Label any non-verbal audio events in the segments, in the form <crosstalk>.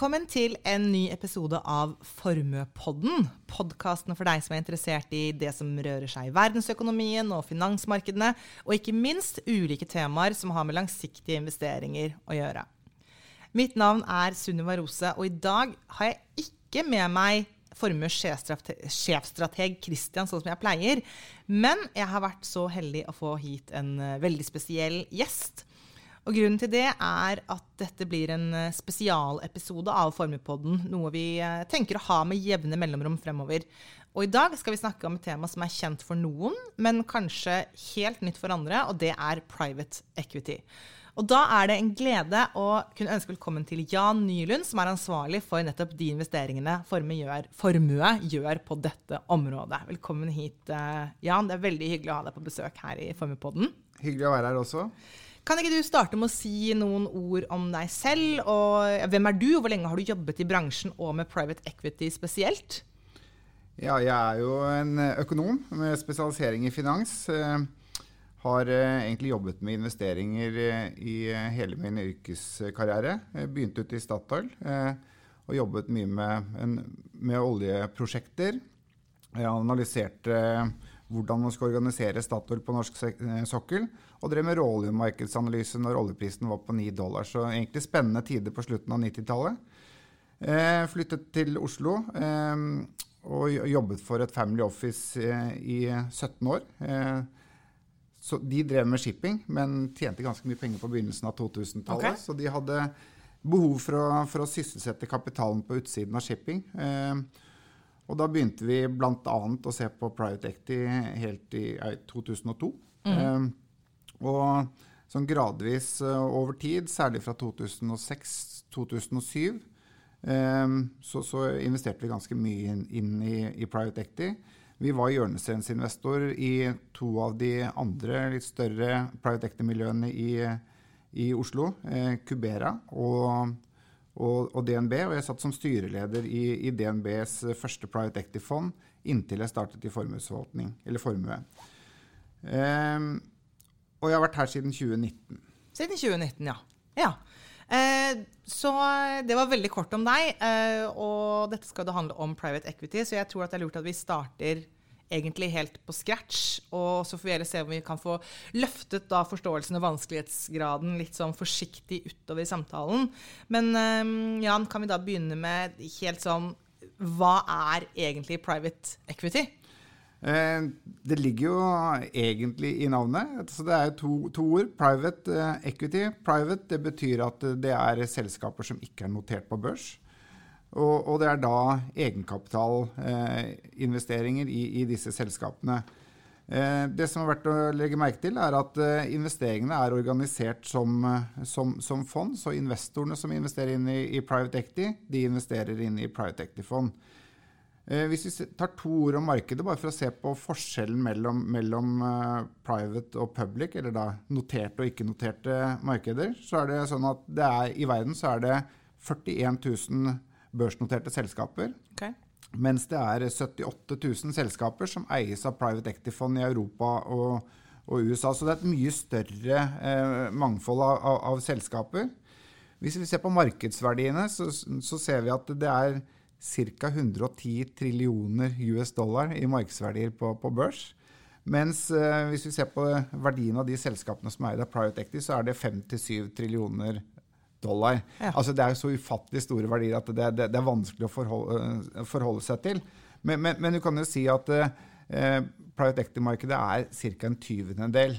Velkommen til en ny episode av Formuepodden. Podkasten for deg som er interessert i det som rører seg i verdensøkonomien og finansmarkedene, og ikke minst ulike temaer som har med langsiktige investeringer å gjøre. Mitt navn er Sunniva Rose, og i dag har jeg ikke med meg formues sjefstrateg Christian, sånn som jeg pleier. Men jeg har vært så heldig å få hit en eh, veldig spesiell gjest. Og Grunnen til det er at dette blir en eh, spesialepisode av Formuepodden. Noe vi eh, tenker å ha med jevne mellomrom fremover. Og i dag skal vi snakke om et tema som er kjent for noen, men kanskje helt nytt for andre, og det er private equity. Og da er det en glede å kunne ønske velkommen til Jan Nylund, som er ansvarlig for nettopp de investeringene Formue gjør, Formue gjør på dette området. Velkommen hit, eh, Jan. Det er veldig hyggelig å ha deg på besøk her i Formuepodden. Hyggelig å være her også. Kan ikke du starte med å si noen ord om deg selv? og Hvem er du, og hvor lenge har du jobbet i bransjen og med private equity spesielt? Ja, jeg er jo en økonom med spesialisering i finans. Eh, har eh, egentlig jobbet med investeringer eh, i hele min yrkeskarriere. Jeg begynte ute i Statoil og jobbet mye med, med oljeprosjekter. Jeg analyserte hvordan man skal organisere Statoil på norsk sokkel og drev med råoljemarkedsanalyse når oljeprisen var på 9 dollar. Så egentlig spennende tider på slutten av 90-tallet. Eh, flyttet til Oslo eh, og jobbet for et Family Office eh, i 17 år. Eh, så de drev med shipping, men tjente ganske mye penger på begynnelsen av 2000-tallet. Okay. Så de hadde behov for å, for å, sysselsette kapitalen på utsiden av shipping. Eh, og da begynte vi bl.a. å se på private equity helt i 2002. Mm. Eh, og sånn gradvis uh, over tid, særlig fra 2006-2007, um, så, så, investerte vi ganske mye inn, inn i, i, private equity. Vi var hjørnesteinsinvestor i to av de andre litt større private equity-miljøene i, i, Oslo, eh, Cubera og, og, og, DNB. Og jeg satt som styreleder i, i DNBs første private equity-fond inntil jeg startet i formuesforvaltning, eller formue. Um, og jeg har vært her siden 2019. Siden 2019, ja. ja. Eh, så det var veldig kort om deg. Eh, og dette skal det handle om private equity, så jeg tror at det er lurt at vi starter egentlig helt på scratch. Og så får vi heller se om vi kan få løftet da forståelsen og vanskelighetsgraden litt sånn forsiktig utover i samtalen. Men eh, Jan, kan vi da begynne med helt sånn Hva er egentlig private equity? Eh, det ligger jo egentlig i navnet. Så det er to, to ord. Private eh, equity. Private det betyr at det er selskaper som ikke er notert på børs. Og, og det er da egenkapitalinvesteringer eh, i, i, disse selskapene. Eh, det som er verdt å legge merke til, er at eh, investeringene er organisert som, som, som, fond. Så investorene som investerer inn i, i private equity, de investerer inn i private equity-fond. Eh, hvis vi tar to ord om markedet, bare for å se på forskjellen mellom, mellom uh, private og public, eller da noterte og ikke-noterte markeder, så er det sånn at det er, i verden så er det 41 000 børsnoterte selskaper. Okay. Mens det er 78 000 selskaper som eies av private equity-fond i Europa og, og, USA. Så det er et mye større eh, mangfold av, av, av, selskaper. Hvis vi ser på markedsverdiene, så, så ser vi at det er ca. 110 trillioner US dollar i markedsverdier på, på børs. Mens eh, hvis vi ser på verdien av de selskapene som er eid av private equity, så er det 5-7 trillioner dollar. Ja. Altså Det er så ufattelig store verdier at det, det, det er vanskelig å forholde, uh, forholde seg til. Men, men, men, du kan jo si at eh, private equity-markedet er ca. en tyvendedel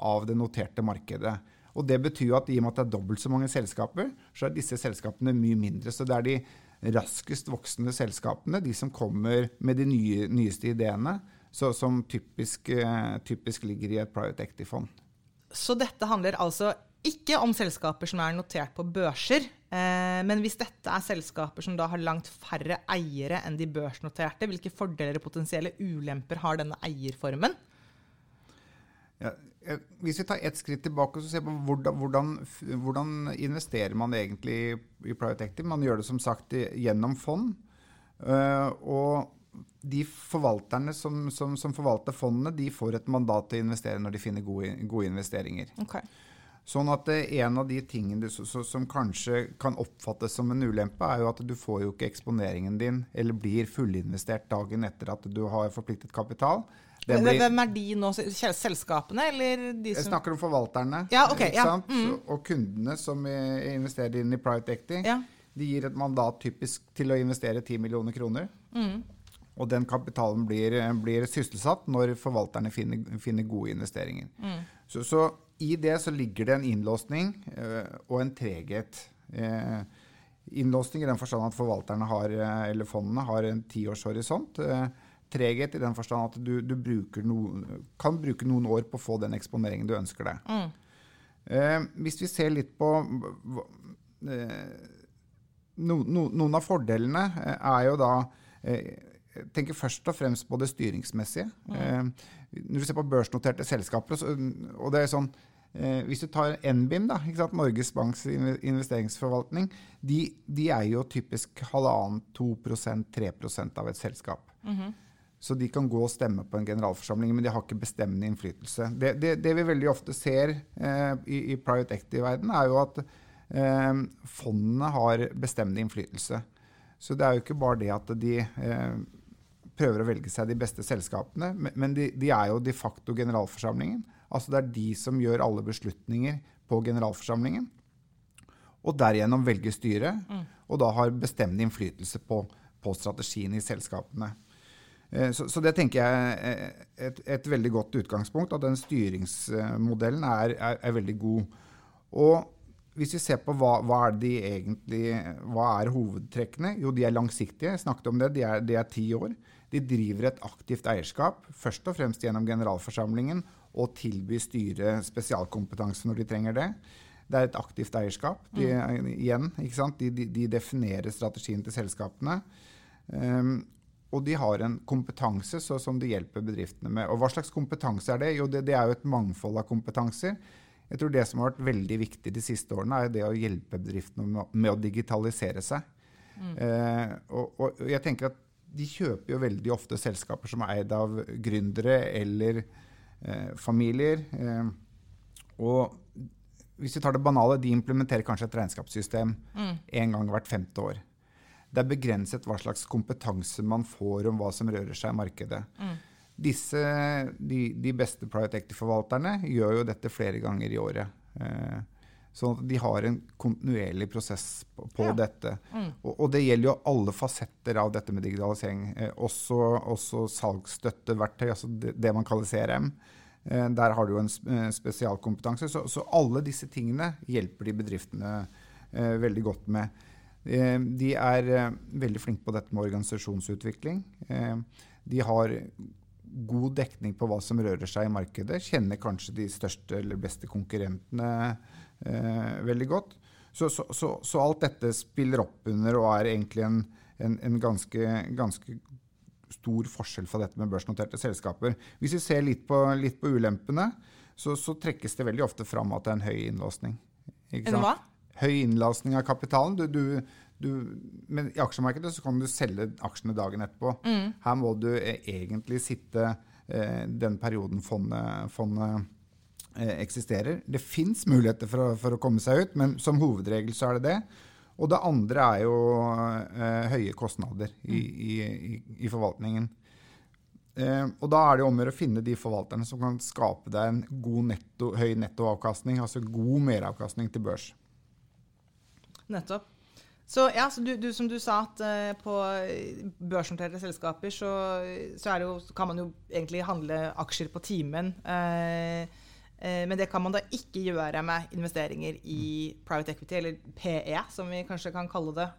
av det noterte markedet. Og Det betyr at i og med at det er dobbelt så mange selskaper, så er disse selskapene mye mindre. Så det er de raskest voksende selskapene, de som kommer med de nye, nyeste ideene, så, som typisk, eh, typisk, ligger i et private equity-fond. Så dette handler altså ikke om selskaper som er notert på børser, eh, men hvis dette er selskaper som da har langt færre eiere enn de børsnoterte, hvilke fordeler og potensielle ulemper har denne eierformen? Ja, hvis vi tar ett skritt tilbake og ser på hvordan, hvordan, hvordan, investerer man egentlig i private equity? Man gjør det som sagt gjennom fond. Uh, og de forvalterne som, som, som, forvalter fondene, de får et mandat til å investere når de finner gode, gode investeringer. Okay. Sånn at En av de tingene du, som kanskje kan oppfattes som en ulempe, er jo at du får jo ikke eksponeringen din, eller blir fullinvestert dagen etter at du har forpliktet kapital. Blir, Hvem er de nå? Selskapene, eller de som Jeg snakker om forvalterne. Ja, okay, ja. Mm. Og kundene som investerer inn i private equity. Ja. De gir et mandat typisk til å investere 10 millioner kroner. Mm. Og den kapitalen blir, blir, sysselsatt når forvalterne finner, finner gode investeringer. Mm. Så, så, i det så ligger det en innlåsning øh, og en treghet. Eh, innlåsning i den forstand at forvalterne har, eh, eller fondene har en tiårshorisont. Eh, treghet i den forstand at du, du no, kan bruke noen år på å få den eksponeringen du ønsker deg. Mm. Eh, hvis vi ser litt på eh, no, no, Noen av fordelene eh, er jo da eh, Jeg tenker først og fremst på det styringsmessige. Mm. Eh, når du ser på børsnoterte selskaper, så, og det er sånn Eh, hvis du tar NBIM, da, Norges Banks investeringsforvaltning, de, de er jo typisk halvannen, 2 3 av et selskap. Mm -hmm. Så de kan gå og stemme på en generalforsamling, men de har ikke bestemmende innflytelse. Det, det, det vi veldig ofte ser eh, i, i, private equity-verdenen, er jo at eh, fondene har bestemmende innflytelse. Så det er jo ikke bare det at de eh, prøver å velge seg de beste selskapene, men, men de, de, er jo de facto generalforsamlingen. Altså det er de som gjør alle beslutninger på generalforsamlingen. Og derigjennom velger styret, mm. og da har bestemmende innflytelse på, på strategien i selskapene. Eh, så, så, det tenker jeg er et, et, veldig godt utgangspunkt, at den styringsmodellen er, er, er, veldig god. Og hvis vi ser på hva, hva, er de egentlig, hva er hovedtrekkene? Jo, de er langsiktige. Jeg snakket om det. De er, de er ti år. De driver et aktivt eierskap, først og fremst gjennom generalforsamlingen, og tilbyr styret spesialkompetanse når de trenger det. Det er et aktivt eierskap. De, mm. igjen, de, de, de, definerer strategien til selskapene. Um, og de har en kompetanse som de hjelper bedriftene med. Og Hva slags kompetanse er det? Jo, det, det, er jo et mangfold av kompetanser. Jeg tror Det som har vært veldig viktig de siste årene, er det å hjelpe bedriftene med, med å digitalisere seg. Mm. Eh, og, og, jeg tenker at De kjøper jo veldig ofte selskaper som er eid av gründere eller eh, familier. Eh, og hvis vi tar det banale, de implementerer kanskje et regnskapssystem én mm. gang hvert femte år det er begrenset hva slags kompetanse man får om hva som rører seg i markedet. Mm. Disse, de, de, beste private equity-forvalterne gjør jo dette flere ganger i året. Eh, sånn at de har en kontinuerlig prosess på, på ja. dette. Mm. Og, og, det gjelder jo alle fasetter av dette med digitalisering. Eh, også, også salgsstøtteverktøy, altså det, det, man kaller CRM. Eh, der har du jo en eh, spesialkompetanse. Så, så, alle disse tingene hjelper de bedriftene eh, veldig godt med. Eh, de er eh, veldig flinke på dette med organisasjonsutvikling. Eh, de har god dekning på hva som rører seg i markedet. Kjenner kanskje de største eller beste konkurrentene veldig godt. Så, så, så, så, alt dette spiller opp under og er egentlig en, en, en ganske, ganske, stor forskjell fra dette med børsnoterte selskaper. Hvis vi ser litt på, litt på ulempene, så, trekkes det veldig ofte fram at det er en høy innlåsning. Sant? Hva? Høy innlastning av kapitalen. Du, du, du, men i aksjemarkedet så kan du selge aksjene dagen etterpå. Mm. Her må du eh, egentlig sitte eh, den perioden fondet, fondet eh, eksisterer. Det fins muligheter for å, for å, komme seg ut, men som hovedregel så er det det. Og det andre er jo eh, høye kostnader i, mm. i, i, i forvaltningen. Eh, og da er det om å finne de forvalterne som kan skape deg en god netto, høy nettoavkastning, altså god meravkastning til børs. Nettopp. Så ja, så du, du, som du sa, at uh, på børsnoterte selskaper så, så, jo, så, kan man jo egentlig handle aksjer på timen. Uh, uh, men det kan man da ikke gjøre med investeringer i private equity, eller PE, som vi kanskje kan kalle det.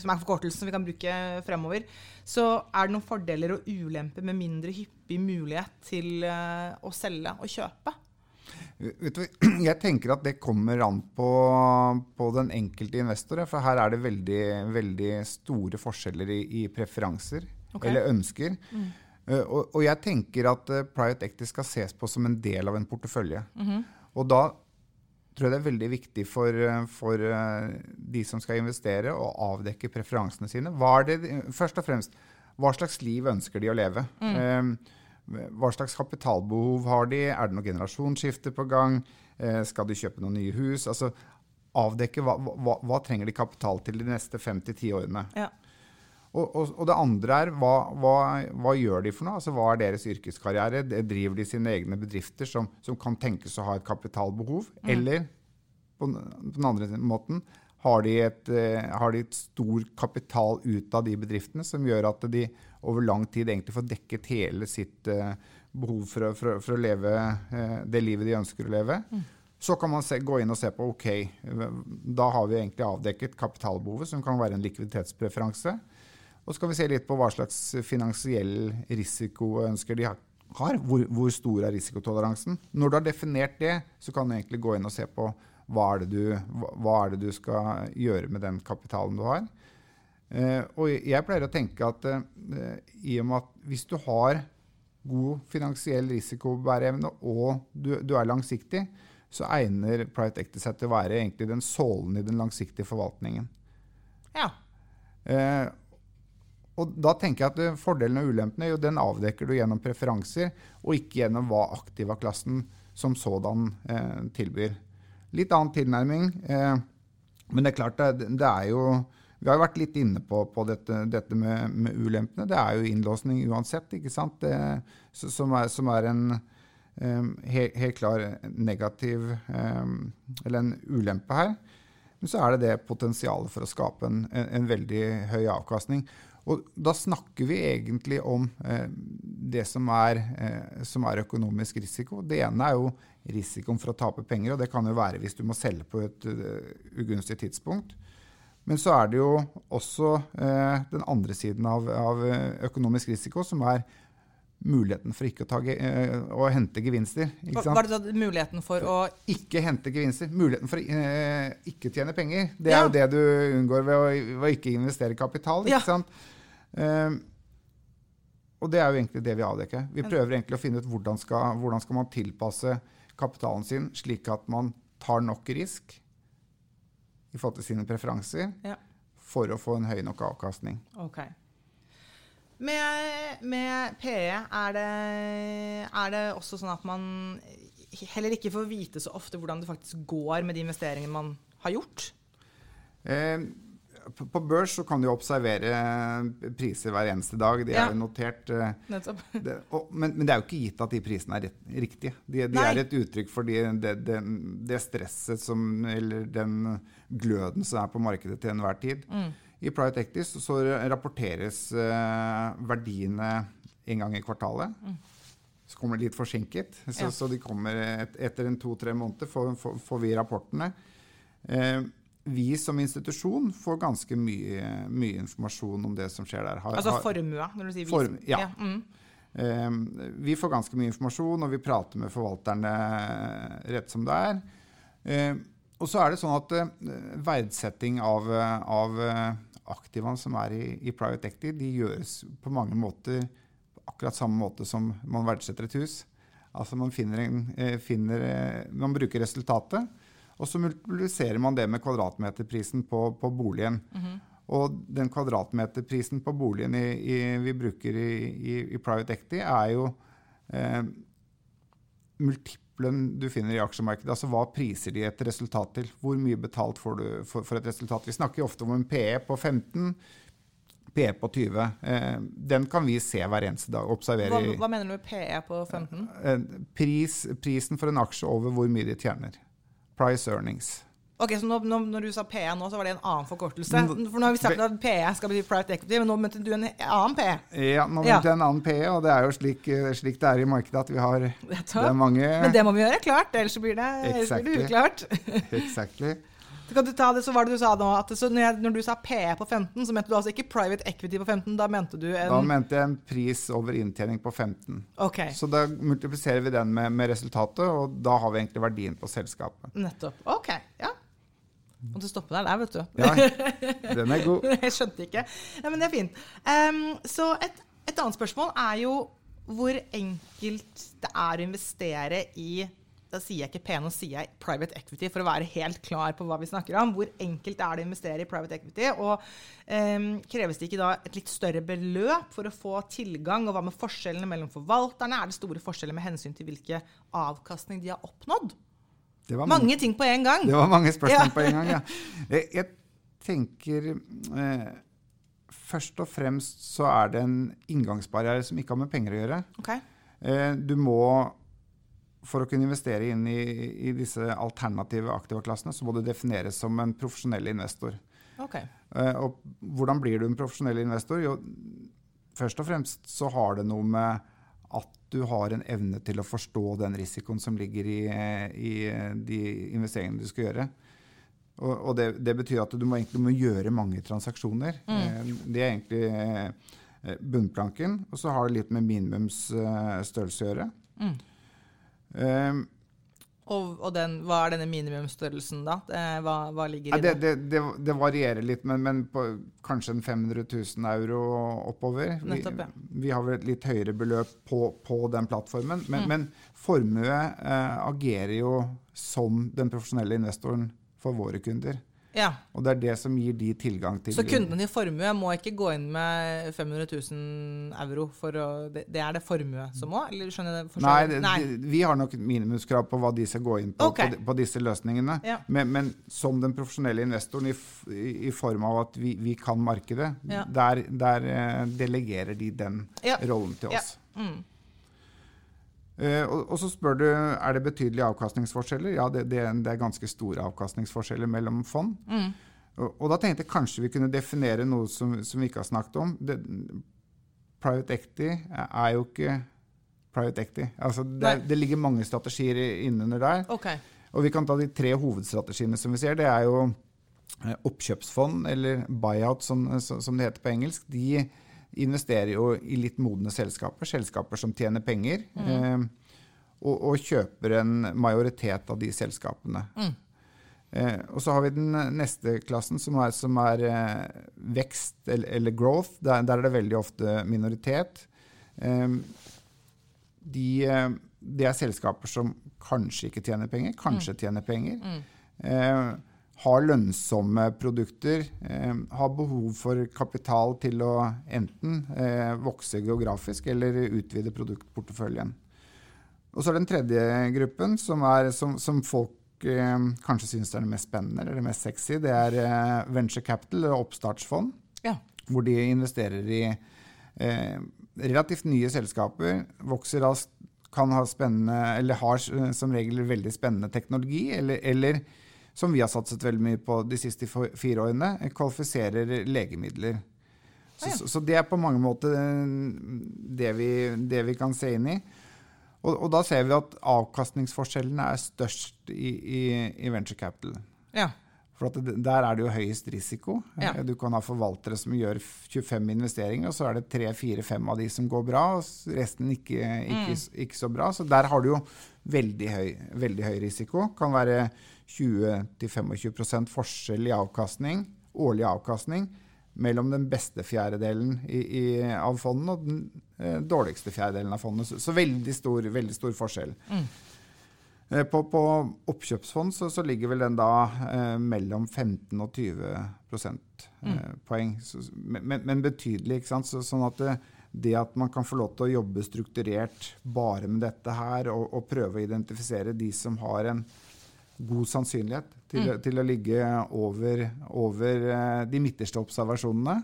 som er forkortelsen vi kan bruke fremover. Så er det noen fordeler og ulemper med mindre hyppig mulighet til å selge og kjøpe? <clears throat> Jeg tenker at det kommer an på, på den enkelte investor. For her er det veldig, veldig store forskjeller i, i preferanser okay. eller ønsker. Mm. Uh, og, og, jeg tenker at uh, private equity skal ses på som en del av en portefølje. Mm -hmm. Og da tror jeg det er veldig viktig for, uh, for de som skal investere, å avdekke preferansene sine. Det, først og fremst, hva slags liv ønsker de å leve? Mm. Hva slags kapitalbehov har de? Er det noe generasjonsskifte på gang? Eh, skal de kjøpe noen nye hus? Altså avdekke hva, hva, hva trenger de kapital til de neste fem til ti årene. Ja. Og, og, og, det andre er hva, hva, hva, gjør de for noe? Altså, hva er deres yrkeskarriere? Driver de sine egne bedrifter som, som kan tenkes å ha et kapitalbehov? Mm. Eller på, på, den andre måten har de, et, uh, har de, et, stor kapital ut av de bedriftene som gjør at de over lang tid egentlig får dekket hele sitt uh, behov for å, for, for å leve uh, det livet de ønsker å leve? Mm. Så kan man se, gå inn og se på ok, da har vi egentlig avdekket kapitalbehovet, som kan være en likviditetspreferanse. Og så kan vi se litt på hva slags finansiell risiko ønsker de har. Hvor, hvor stor er risikotoleransen? Når du har definert det, så kan du egentlig gå inn og se på hva er det du, hva er det du skal gjøre med den kapitalen du har. Eh, og jeg pleier å tenke at eh, i og med at hvis du har god finansiell risikobæreevne og du, du er langsiktig, så egner private equity seg til å være egentlig den sålen i den langsiktige forvaltningen. Ja. Eh, og da tenker jeg at fordelen Fordelene og ulempene jo, den avdekker du gjennom preferanser, og ikke gjennom hva aktivaklassen som sådan eh, tilbyr. Litt annen tilnærming, eh, men det er klart det, det, er jo Vi har jo vært litt inne på, på dette, dette med, med, ulempene. Det er jo innlåsning uansett, ikke sant? Det, som, er, som er en um, helt, helt, klar negativ um, Eller en ulempe her. Men så er det det potensialet for å skape en, en, en veldig høy avkastning. Og da snakker vi egentlig om eh, det som er, eh, som er, økonomisk risiko. Det ene er jo risikoen for å tape penger, og det kan jo være hvis du må selge på et uh, ugunstig tidspunkt. Men så er det jo også eh, den andre siden av, av økonomisk risiko, som er muligheten for ikke å, ta, eh, å hente gevinster. Er det da muligheten for å Ikke hente gevinster. Muligheten for å eh, ikke tjene penger. Det er ja. jo det du unngår ved å, ved å ikke investere kapital. ikke ja. sant? Uh, og det er jo egentlig det vi avdekker. Vi prøver egentlig å finne ut hvordan skal, hvordan skal man tilpasse kapitalen sin slik at man tar nok risk i forhold til sine preferanser ja. for å få en høy nok avkastning. Okay. Med, med PE er det, er det også sånn at man heller ikke får vite så ofte hvordan det faktisk går med de investeringene man har gjort? Eh, på, børs så kan du observere priser hver eneste dag. De ja. er notert. Eh, <laughs> det, og, men, men, det er jo ikke gitt at de prisene er rett, riktige. De, de er et uttrykk for de, det, det, det, stresset som Eller den gløden som er på markedet til enhver tid. Mm. I Private så, så rapporteres uh, verdiene en gang i kvartalet. Mm. Så kommer det litt forsinket. Så, ja. så de kommer et, etter en to-tre måneder, får, får, får, vi rapportene. Uh, vi som institusjon får ganske mye, mye, informasjon om det som skjer der. Har, altså formue, når du sier vi? Form, ja. ja. Mm. Um, vi får ganske mye informasjon, og vi prater med forvalterne rett som det er. Um, og så er det sånn at uh, verdsetting av, av aktivaene som er i, i, private equity, de gjøres på mange måter på akkurat samme måte som man verdsetter et hus. Altså man, finner en, eh, finner, eh, man bruker resultatet, og så multipliserer man det med kvadratmeterprisen på, på boligen. Mm -hmm. Og den kvadratmeterprisen på boligen i, i, vi bruker i, i, private equity, er jo eh, multiplen du finner i aksjemarkedet. Altså hva priser de et resultat til? Hvor mye betalt får du for, for et resultat? Vi snakker ofte om en PE på 15. PE på 20. Eh, den kan vi se hver eneste dag. observere. Hva, hva mener du med PE på 15? Eh, pris, prisen for en aksje over hvor mye de tjener. Price earnings. Ok, så når, når, du sa PE nå, så var det en annen forkortelse. For nå har vi sagt at PE skal bli private equity, men nå mente du en annen PE. Ja, nå mente jeg en annen PE, og det er jo slik, slik, det er i markedet at vi har det mange Men det må vi gjøre klart, ellers blir det, exactly. blir det uklart. <laughs> exactly. Så kan du ta det, så var det du sa nå, at når, jeg, når, du sa PE på 15, så mente du altså ikke private equity på 15. Da mente du en Da mente jeg en pris over inntjening på 15. Okay. Så da multipliserer vi den med, med resultatet, og da har vi egentlig verdien på selskapet. Nettopp. Ok, ja. Måtte stoppe deg der, vet du. Ja, <laughs> den er god. jeg skjønte ikke. Ja, men det er fint. Um, så et, et, annet spørsmål er jo hvor enkelt det er å investere i da sier jeg ikke P, nå sier jeg private equity, for å være helt klar på hva vi snakker om. Hvor enkelt er det å investere i private equity? Og um, kreves det ikke da et litt større beløp for å få tilgang? Og hva med forskjellene mellom forvalterne? Er det store forskjeller med hensyn til hvilke avkastning de har oppnådd? Mange, mange, ting på en gang. Det var mange spørsmål ja. på en gang, ja. <laughs> Jeg, jeg tenker eh, Først og fremst så er det en inngangsbarriere som ikke har med penger å gjøre. Okay. Eh, du må for å kunne investere inn i, i disse alternative aktiva-klassene, så må du defineres som en profesjonell investor. Okay. Uh, og hvordan blir du en profesjonell investor? Jo, først og fremst så har det noe med at du har en evne til å forstå den risikoen som ligger i, i de investeringene du skal gjøre. Og, og det, det, betyr at du må, egentlig, må gjøre mange transaksjoner. Mm. Uh, det er egentlig bunnplanken. Og så har det litt med minimumsstørrelse å gjøre. Mm. Um, og, og den, hva er denne minimumsstørrelsen, da? Hva, hva ligger i det? Det, det, det varierer litt, men, men på kanskje en 500 000 euro oppover. Nettopp, ja. vi, vi, har vel et litt høyere beløp på, på den plattformen. Men, mm. men formue eh, agerer jo som den profesjonelle investoren for våre kunder. Ja. Og det er det som gir de tilgang til Så kundene i formue må ikke gå inn med 500 000 euro for å Det, det er det formue som må? Eller skjønner jeg det? Nei, det, Nei. vi har nok minimumskrav på hva de skal gå inn på, okay. på, på, disse løsningene. Ja. Men, men, som den profesjonelle investoren i, i form av at vi, vi kan markedet, ja. der, der, eh, delegerer de den rollen til oss. Mm. Uh, og, og, så spør du er det betydelige avkastningsforskjeller. Ja, det, det, det er ganske store avkastningsforskjeller mellom fond. Mm. Og, og, da tenkte jeg kanskje vi kunne definere noe som, som vi ikke har snakket om. Det, private equity er jo ikke private equity. Altså, det, det ligger mange strategier innunder der. Okay. Og vi kan ta de tre hovedstrategiene som vi ser. Det er jo eh, oppkjøpsfond, eller buyout som, som det heter på engelsk. De investerer jo i litt modne selskaper, selskaper som tjener penger, mm. eh, og, og, kjøper en majoritet av de selskapene. Mm. Eh, og så har vi den neste klassen, som er, som er eh, vekst eller, eller growth. Der, der, er det veldig ofte minoritet. Eh, de, eh, det er selskaper som kanskje ikke tjener penger, kanskje mm. tjener penger. Har lønnsomme produkter, eh, har behov for kapital til å enten eh, vokse geografisk eller utvide produktporteføljen. Og så er det den tredje gruppen, som, er, som, som folk eh, kanskje syns er det mest spennende eller det mest sexy. Det er eh, venture capital, eller oppstartsfond, ja. hvor de investerer i eh, relativt nye selskaper, vokser raskt, kan ha spennende, eller har som regel veldig spennende teknologi, eller, eller som vi har satset veldig mye på de siste fire årene, kvalifiserer legemidler. Så, ah, ja. så, det er på mange måter det vi, det vi kan se inn i. Og, og, da ser vi at avkastningsforskjellene er størst i, i, i venture capital. Ja. For der er det jo høyest risiko. Ja. Du kan ha forvaltere som gjør 25 investeringer, og så er det 3-4-5 av de som går bra, og resten ikke, ikke, mm. ikke, så bra. Så der har du jo veldig høy, veldig høy risiko. Kan være 20-25% forskjell i avkastning, årlig avkastning mellom den beste fjerdedelen i, i, av fondet og den eh, dårligste fjerdedelen av fondet. Så, så veldig, stor, veldig, stor, forskjell. Mm. Eh, på, på, oppkjøpsfond så, så, ligger vel den da eh, mellom 15 og 20 prosentpoeng. Mm. Så, men, men, betydelig. ikke sant? Så, sånn at det, at man kan få lov til å jobbe strukturert bare med dette her, og, og prøve å identifisere de som har en god sannsynlighet til, mm. til å ligge over, over, eh, de midterste observasjonene,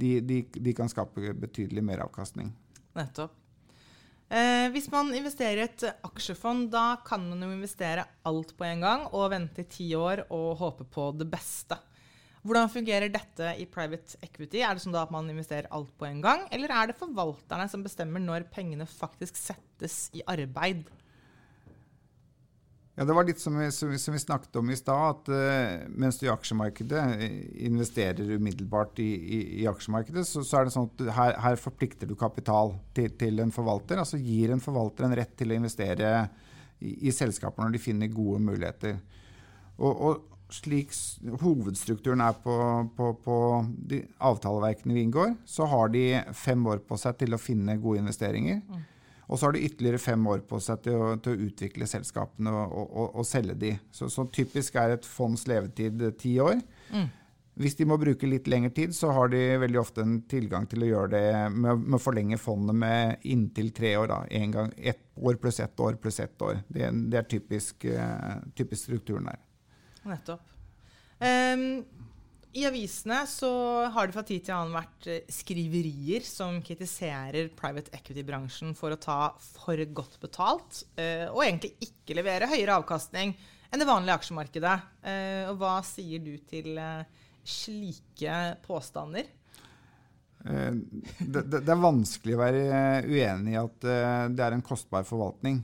de, de, de kan skape betydelig meravkastning. Nettopp. Eh, hvis man investerer i et aksjefond, da kan man jo investere alt på en gang og vente i ti år og håpe på det beste. Hvordan fungerer dette i private equity? Er det sånn at man investerer alt på en gang, eller er det forvalterne som bestemmer når pengene faktisk settes i arbeid? Ja, Det var litt som vi, som vi snakket om i stad, at uh, mens du i aksjemarkedet eh, investerer umiddelbart i, i, i aksjemarkedet, så, så, er det sånn at her, her forplikter du kapital til, til, en forvalter. Altså gir en forvalter en rett til å investere i, i selskaper når de finner gode muligheter. Og, og slik hovedstrukturen er på, på, på de avtaleverkene vi inngår, så har de fem år på seg til å finne gode investeringer. Mm. Og så har de ytterligere fem år på seg til å, til å utvikle selskapene og, og, og selge de. Så, så, typisk er et fonds levetid ti år. Mm. Hvis de må bruke litt lengre tid, så har de veldig ofte en tilgang til å gjøre det med, med å forlenge fondet med inntil tre år. Da. En gang, Ett år pluss ett år pluss ett år. Det, det er typisk, uh, typisk strukturen der. Nettopp. Um, I avisene så har det fra tid til annen vært eh, skriverier som kritiserer private equity-bransjen for å ta for godt betalt, uh, og egentlig ikke levere høyere avkastning enn det vanlige aksjemarkedet. Uh, og hva sier du til slike påstander? Det, det, det, er vanskelig å være uenig i at det er en kostbar forvaltning.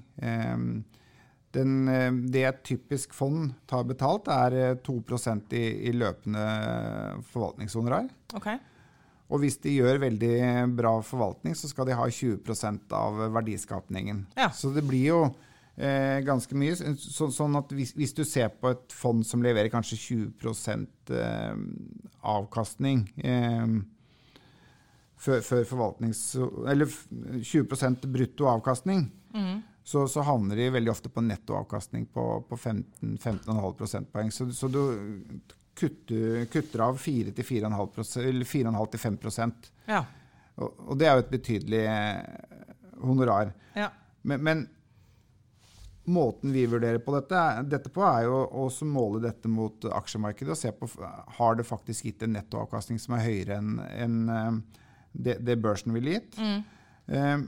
Den, eh, det et typisk fond tar betalt, er 2 eh, i, i løpende forvaltningshonorar. Okay. Og hvis de gjør veldig bra forvaltning, så skal de ha 20 av verdiskapningen. Ja. Så det blir jo eh, ganske mye. Så, sånn at hvis, hvis, du ser på et fond som leverer kanskje 20 eh, avkastning eh, før, før, forvaltnings... Eller 20 brutto avkastning. Mm så, så, havner de veldig ofte på nettoavkastning på, på 15-15,5 prosentpoeng. Så, så, du kutter, kutter av 4-4,5-5% ja. og, og, det er jo et betydelig eh, honorar. Ja. Men, men, måten vi vurderer på dette, dette på, er jo å måle dette mot aksjemarkedet og se på har det faktisk gitt en nettoavkastning som er høyere enn en, eh, det, det, børsen ville gitt. Mm. Eh,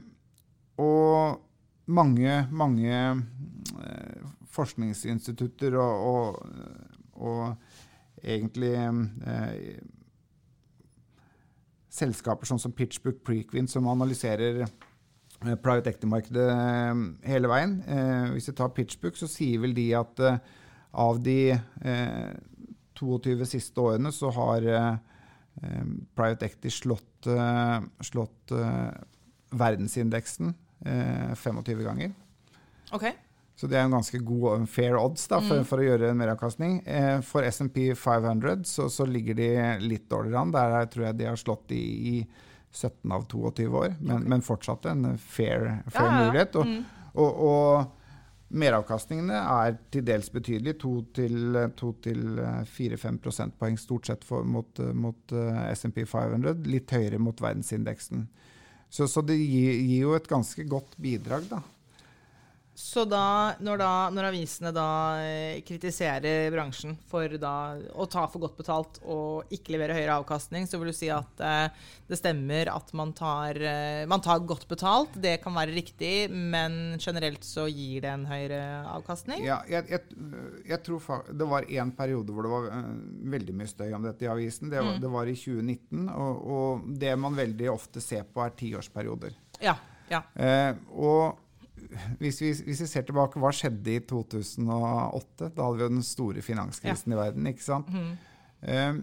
og mange, mange eh, forskningsinstitutter og, og, og egentlig eh, selskaper sånn som PitchBook Prequin, som analyserer eh, private equity-markedet eh, hele veien. Eh, hvis vi tar PitchBook, så sier vel de at eh, av de 22 siste årene så har private equity slått, slått verdensindeksen eh, 25 ganger. Okay. Så det er en ganske god fair odds da, for, mm. for å gjøre en meravkastning. Eh, for SMP 500 så, så, ligger de litt dårligere an. Der tror jeg de har slått i, i 17 av 22 år, men, okay. men fortsatt en fair, fair ja, ja. mulighet. Og, mm. og, og, meravkastningene er til dels betydelige. 2-4-5 prosentpoeng stort sett for, mot, mot uh, SMP 500. Litt høyere mot verdensindeksen. Så, så det gir, gir, jo et ganske godt bidrag, da. Så da når, da, når, avisene da eh, kritiserer bransjen for da å ta for godt betalt og ikke levere høyere avkastning, så vil du si at eh, det stemmer at man tar, eh, man tar, godt betalt. Det kan være riktig, men generelt så gir det en høyere avkastning? Ja, jeg, jeg, jeg tror det var en periode hvor det var uh, veldig mye støy om dette i avisen. Det var, mm. det var i 2019, og, og, det man veldig ofte ser på, er tiårsperioder. Ja, ja. Eh, og hvis vi, hvis vi, ser tilbake, hva skjedde i 2008? Da hadde vi jo den store finanskrisen ja. i verden. ikke sant? Mm. Eh,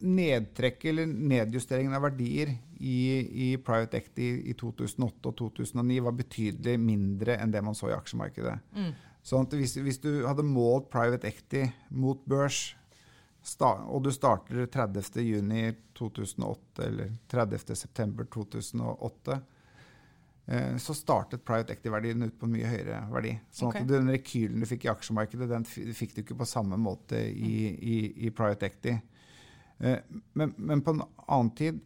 nedtrekk eller nedjusteringen av verdier i, i, private equity i 2008 og 2009 var betydelig mindre enn det man så i aksjemarkedet. Mm. Sånn at hvis, hvis, du hadde målt private equity mot børs, og du starter 30.6.2008 eller 30.9.2008 Eh, så startet private equity-verdien ut på en mye høyere verdi. Sånn okay. at den rekylen du fikk i aksjemarkedet, den fikk du ikke på samme måte i, i, i private equity. Eh, men, men, på en annen, tid,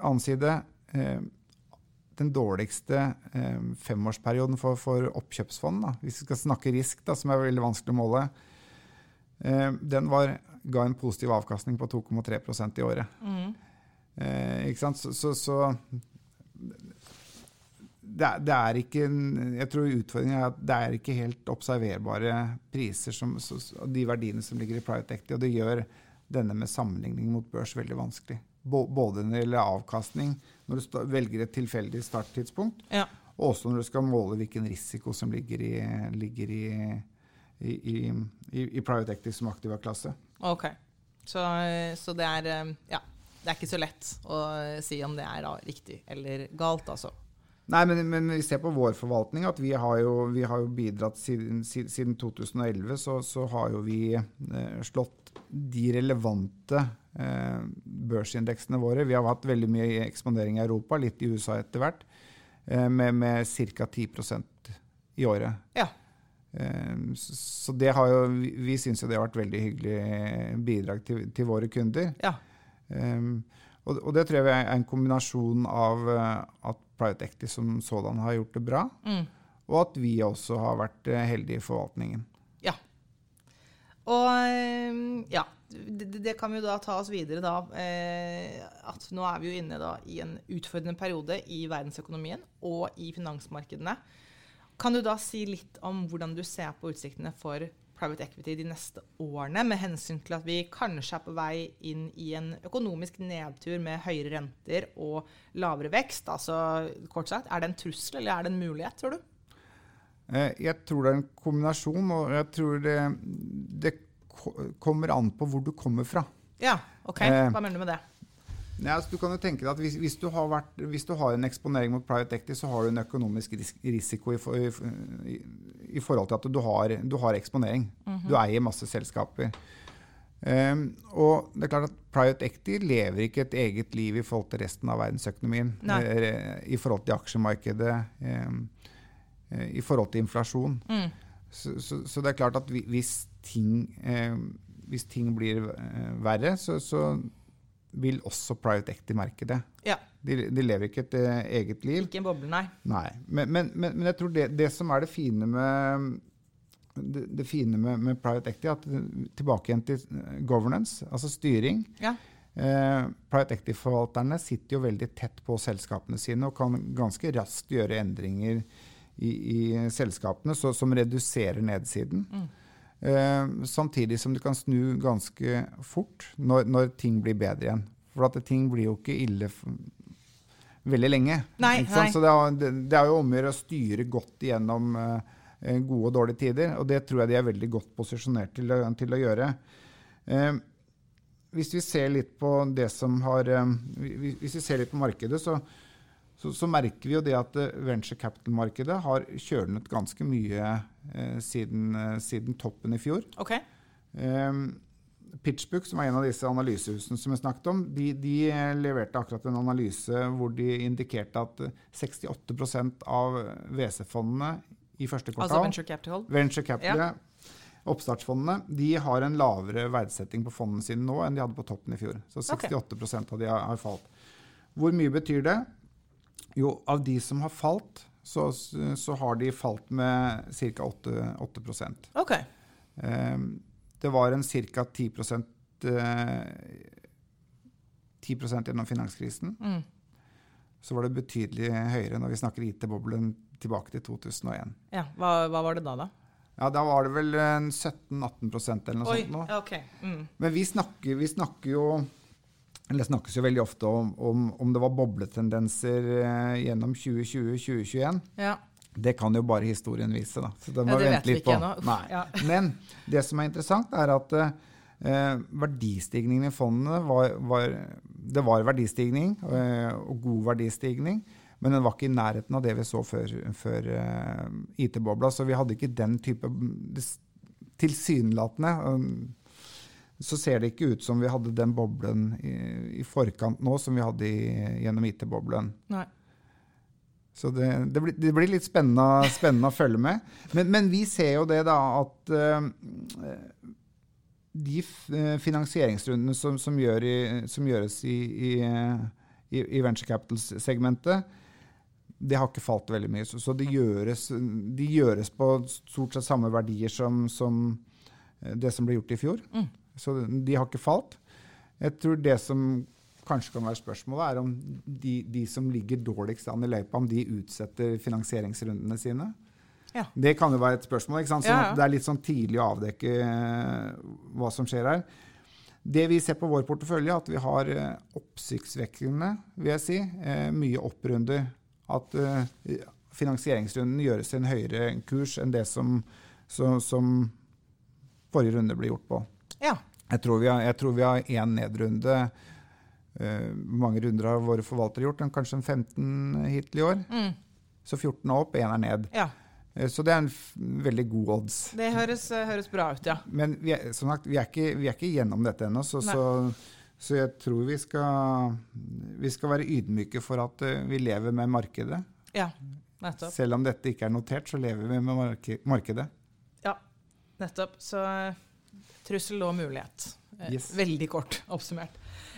annen side eh, Den dårligste femårsperioden for, for oppkjøpsfond, da, hvis vi skal snakke risk, da, som er veldig vanskelig å måle, den var, ga en positiv avkastning på 2,3% i året. Mm. ikke sant? så, så, så det, det, er ikke Jeg tror utfordringen er at det er ikke helt observerbare priser, som, så, de verdiene som ligger i private equity. Og det gjør denne med sammenligning mot børs veldig vanskelig. Både når det gjelder avkastning, når du velger et tilfeldig starttidspunkt, ja. og også når du skal måle hvilken risiko som ligger i, ligger i, i, i private equity som aktiva klasse. Ok. Så, så det, er, ja, det er ikke så lett å si om det er riktig eller galt, altså. Nei, men, men, vi ser på vår forvaltning at vi har jo, vi har jo bidratt siden, siden 2011, så, så, har jo vi eh, slått de relevante eh, børsindeksene våre. Vi har hatt veldig mye eksponering i Europa, litt i USA etter hvert. eh, med, med ca. 10 i året. Ja. Eh, så det har jo, vi, syns jo det har vært veldig hyggelig bidrag til, til våre kunder. ja. Um, og, og det tror jeg er en kombinasjon av eh, at Private Equity som sådan har gjort det bra, Mm. og at vi også har vært eh, heldige i forvaltningen. Ja. Og eh, ja, det, det kan vi jo da ta oss videre da. Eh, at nå er vi jo inne da i en utfordrende periode i verdensøkonomien og i finansmarkedene. Kan du da si litt om hvordan du ser på utsiktene for private equity de neste årene, med hensyn til at vi kanskje er på vei inn i en økonomisk nedtur med høyere renter og lavere vekst? Altså kort sagt, er det en trussel eller er det en mulighet, tror du? Eh, Jeg tror det er en kombinasjon, og jeg tror det, det kommer an på hvor du kommer fra. Ja, OK. Eh, Hva mener du med det? Nei, altså, du kan jo tenke deg at hvis, hvis, du har vært, hvis du har en eksponering mot private equity, så har du en økonomisk risiko i, for, i, i, forhold til at du har, du har eksponering. Du eier masse selskaper. Um, og det er klart at Private equity lever ikke et eget liv i forhold til resten av verdensøkonomien. Nei. Eh, I forhold til aksjemarkedet, eh, i forhold til inflasjon. Mm. Så, så, så det er klart at hvis ting, um, hvis ting blir eh, verre, så, så vil også private equity merke det. Ja. De, de lever ikke et eh, eget liv. Ikke en boble, nei. Nei. Men, men, men, men jeg tror det, det som er det fine med det, det fine med, med private equity, at eh, tilbake igjen til eh, governance, altså styring. Ja. Eh, private equity-forvalterne sitter jo veldig tett på selskapene sine og kan ganske raskt gjøre endringer i, i selskapene så, som reduserer nedsiden. Eh, samtidig som du kan snu ganske fort når, når ting blir bedre igjen. For at ting blir jo ikke ille veldig lenge. Nei, nei. Så det er, det, er jo om å gjøre å styre godt igjennom eh, eh, gode og dårlige tider, og det tror jeg de er veldig godt posisjonert til, til å gjøre. Eh, hvis vi ser litt på det som har Hvis vi ser litt på markedet, så, så, så merker vi jo det at eh, venture capital-markedet har kjølnet ganske mye eh, siden, eh, siden toppen i fjor. OK. Eh, PitchBook, som er en av disse analysehusene som jeg snakket om, de, de eh, leverte akkurat en analyse hvor de indikerte at eh, 68% av WC-fondene i første Altså kvartal venture capital. Venture capital, oppstartsfondene, de har en lavere verdsetting på fondene sine nå enn de hadde på toppen i fjor. Så 68 av de har, har falt. Hvor mye betyr det? Jo, av de som har falt, så, så har de falt med ca. 8, 8 OK. Eh, Det var en ca. 10 eh, 10% gjennom finanskrisen. Mm. Så var det betydelig høyere når vi snakker IT-boblen tilbake til 2001. Ja, hva, hva var det da, da? Ja, Da var det vel 17-18% eller noe Oi, sånt. nå. Okay. OK. Mm. Men vi snakker, vi snakker jo det snakkes jo veldig ofte om, om, om det var bobletendenser eh, gjennom 2020-2021. Ja. Det kan jo bare historien vise. da. Så det må Ja, det vente litt på. Ja. <laughs> Men det som er interessant, er at eh, verdistigningen i fondene var, var Det var verdistigning, eh, og god verdistigning. Men den var ikke i nærheten av det vi så før, før eh, IT-bobla. Så vi hadde ikke den type Tilsynelatende um, så ser det ikke ut som vi hadde den boblen i, i forkant nå som vi hadde i, gjennom IT-boblen. Så det, det, blir, det blir litt spennende, spennende å følge med. Men, men vi ser jo det da at uh, de eh, finansieringsrundene som, som, gjør i, som gjøres i, i, venture capital-segmentet, det har ikke falt veldig mye. Så, så det gjøres, de gjøres på stort sett samme verdier som, som det som ble gjort i fjor. Mm. Så de har ikke falt. Jeg tror det som kanskje kan være spørsmålet, er om de, de som ligger dårligst an i løypa, om de utsetter finansieringsrundene sine. Ja. Det kan jo være et spørsmål. ikke sant? Sånn Ja. Det er litt sånn tidlig å avdekke eh, hva som skjer her. Det vi ser på vår portefølje, er at vi har eh, oppsiktsvekkende, vil jeg si, eh, mye opprunder. At finansieringsrunden gjøres til en høyere kurs enn det som, som, som forrige runde ble gjort på. Ja. Jeg tror vi har, jeg tror vi har én nedrunde. Hvor mange runder har våre forvaltere gjort? En- Kanskje en 15 hittil i år. Mm. Så 14 er opp, én er ned. ja. Eh, Så det er en veldig god odds. Det høres, eh, høres bra ut, ja. Men vi er, som sagt, vi er ikke, vi er ikke gjennom dette ennå, så, så, så jeg tror vi skal, vi skal være ydmyke for at vi lever med markedet. Ja, nettopp. Selv om dette ikke er notert, så lever vi med mark markedet. Ja, nettopp. Så trussel og mulighet. Eh, Yes. Veldig kort <laughs> oppsummert.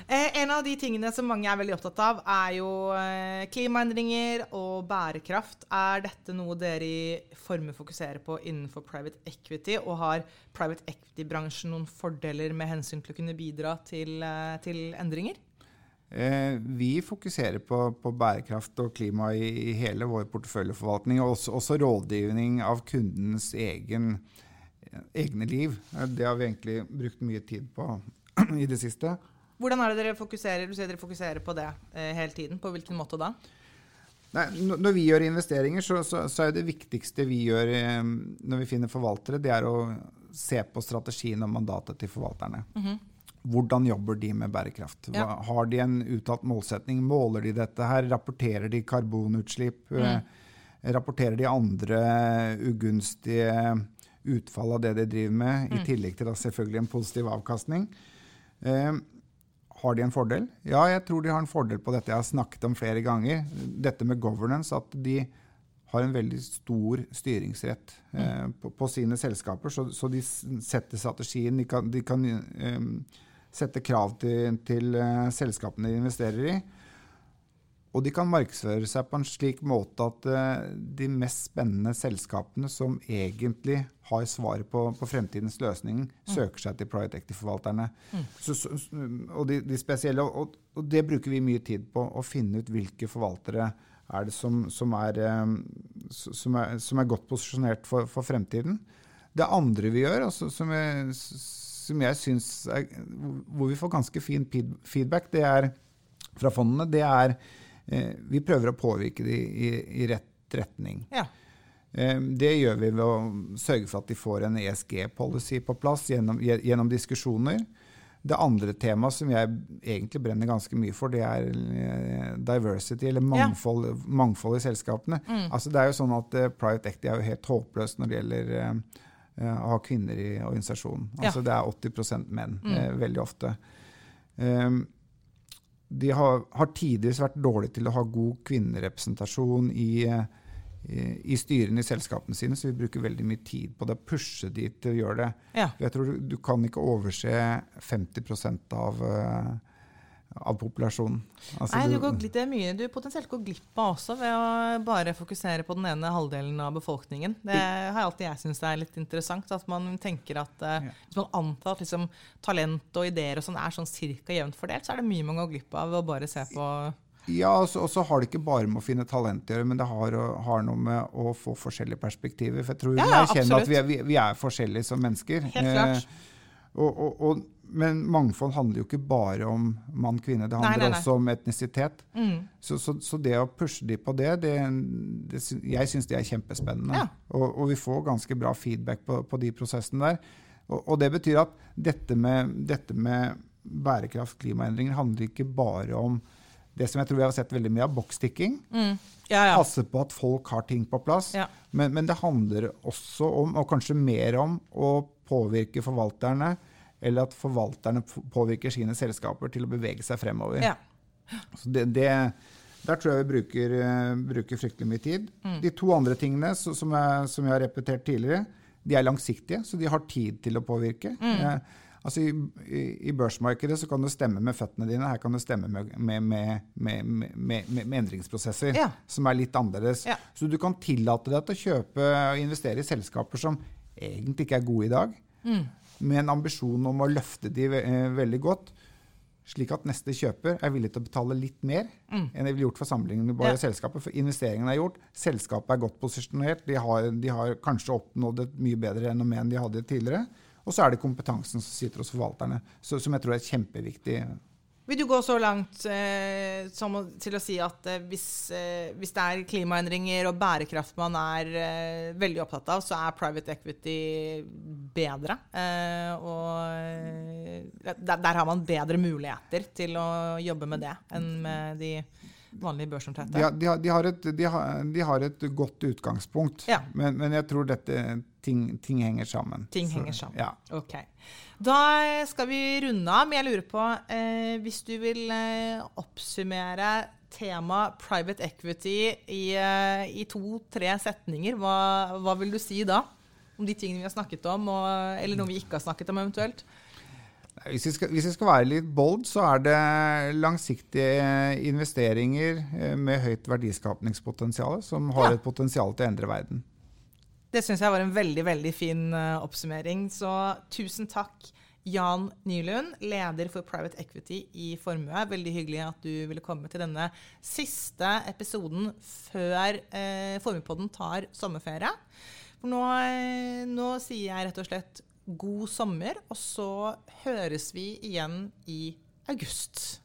Eh, en av de tingene som mange er veldig opptatt av, er jo eh, klimaendringer og bærekraft. Er dette noe dere i Forme fokuserer på innenfor private equity? Og har private equity-bransjen noen fordeler med hensyn til å kunne bidra til, eh, til endringer? Vi fokuserer på, på bærekraft og klima i, i hele vår porteføljeforvaltning, og også, også rådgivning av kundens egen, egne liv. Eh, Det har vi egentlig brukt mye tid på <clears throat> i det siste. Hvordan er det dere fokuserer Du sier dere fokuserer på det eh, hele tiden. På hvilken måte da? Nei, når vi gjør investeringer, så, så, så er det viktigste vi gjør eh, når vi finner forvaltere, det er å se på strategien og mandatet til forvalterne. Hvordan jobber de med bærekraft? Hva, Ja. Har de en uttalt målsetning? Måler de dette her? Rapporterer de karbonutslipp? Eh, Rapporterer de andre ugunstige utfall av det de driver med, i tillegg til da selvfølgelig en positiv avkastning? Eh, har de en fordel? Ja, jeg tror de har en fordel på dette jeg har snakket om flere ganger. Dette med governance, at de har en veldig stor styringsrett eh, på, på sine selskaper. Så, så de setter strategien, de kan, de kan eh, sette krav til, til eh, selskapene de investerer i. Og de kan markedsføre seg på en slik måte at eh, de mest spennende selskapene som egentlig har svaret på, på fremtidens løsning, søker seg til private equity-forvalterne. Så, så, og de, de spesielle, og, og det bruker vi mye tid på, å finne ut hvilke forvaltere er det som, som, er, eh, som, er, som er godt posisjonert for, for fremtiden. Det andre vi gjør, altså, som jeg, som jeg syns Hvor vi får ganske fin feedback, det er fra fondene, det er eh, Vi prøver å påvirke dem i, i rett retning. Ja. Eh, Det gjør vi ved å sørge for at de får en ESG-policy på plass gjennom, gjennom diskusjoner. Det andre temaet som jeg egentlig brenner ganske mye for, det er eh, diversity, eller mangfold, mangfold i selskapene. Altså det er jo sånn at Private Equity er jo helt håpløst når det gjelder å ha kvinner i organisasjonen. Ja. Altså Det er 80 menn eh, veldig ofte. Um, de har, har tidvis vært dårlige til å ha god kvinnerepresentasjon i, eh, i, i styrene i selskapene sine, så vi bruker veldig mye tid på det. Pushe de til å gjøre det. ja. Jeg tror du, du kan ikke overse 50% av, eh, av populasjonen. Altså, Nei, du går glipp, det er mye du potensielt går glipp av også ved å bare fokusere på den ene halvdelen av befolkningen. Det har alltid jeg syntes er litt interessant. At man tenker at uh, hvis man antar at liksom, talent og ideer og sånn er sånn cirka jevnt fordelt, så er det mye man går glipp av ved å bare se på Ja, og så har det ikke bare med å finne talent å gjøre, men det har, har noe med å få forskjellige perspektiver. For jeg tror Ja, vi ja, erkjenner at vi er, vi, vi er forskjellige som mennesker. Helt klart. Og, og, og, men mangfold handler jo ikke bare om mann-kvinne, det handler nei, nei. også om etnisitet. mm, Så, så, så det å pushe de på det, det, det jeg syns det er kjempespennende. Ja. Og, vi får ganske bra feedback på, på de prosessene der. Og, og det betyr at dette med, dette med bærekraft, klimaendringer, handler ikke bare om det som jeg tror vi har sett veldig mye av, bokstikking. mm. Ja, ja. Passe på at folk har ting på plass. Ja. Men, men det handler også om, og kanskje mer om, å påvirke forvalterne, eller at forvalterne påvirker sine selskaper til å bevege seg fremover. ja. Så det, det, der tror jeg vi bruker, eh, bruker fryktelig mye tid. Mm. De to andre tingene så, som, jeg, som jeg har repetert tidligere, de er langsiktige, så de har tid til å påvirke. Mm. Eh, altså i, i, I børsmarkedet så kan du stemme med føttene dine. Her kan du stemme med, med, med, med, med, med, med endringsprosesser Ja. som er litt annerledes. Ja. Så du kan tillate deg til å kjøpe og investere i selskaper som egentlig ikke er gode i dag, Mm. med en ambisjon om å løfte de ve eh, veldig godt, slik at neste kjøper er villig til å betale litt mer enn de ville gjort for sammenlignbare Mm. Ja. selskaper. For investeringen er gjort, selskapet er godt posisjonert, de har, de har kanskje oppnådd et mye bedre renommé enn de hadde tidligere. Og så er det kompetansen som sitter hos forvalterne, så, som jeg tror er kjempeviktig. Vil du gå så langt eh, som til å si at eh, hvis, eh, hvis det er klimaendringer og bærekraft man er eh, veldig opptatt av, så er private equity bedre? Eh, og eh, der, der har man bedre muligheter til å jobbe med det enn med de vanlige De de, har, de, de, de har et godt utgangspunkt, Ja. men, men jeg tror dette ting, ting henger sammen. Ting Så, henger sammen. Ja. Ok. Da skal vi runde av, men jeg lurer på eh, Hvis du vil eh, oppsummere tema private equity i, eh, i to-tre setninger, hva, hva vil du si da? Om de tingene vi har snakket om, og, eller noe vi ikke har snakket om eventuelt? Hvis vi, skal, hvis vi skal være litt bold, så er det langsiktige investeringer eh, med høyt verdiskapningspotensial som har Ja. et potensial til å endre verden. Det syns jeg var en veldig veldig fin eh, oppsummering. Så tusen takk, Jan Nylund, leder for Private Equity i Formue. Veldig hyggelig at du ville komme til denne siste episoden før eh, Formuepodden tar sommerferie. For nå, eh, nå sier jeg rett og slett god sommer, og så høres vi igjen i august.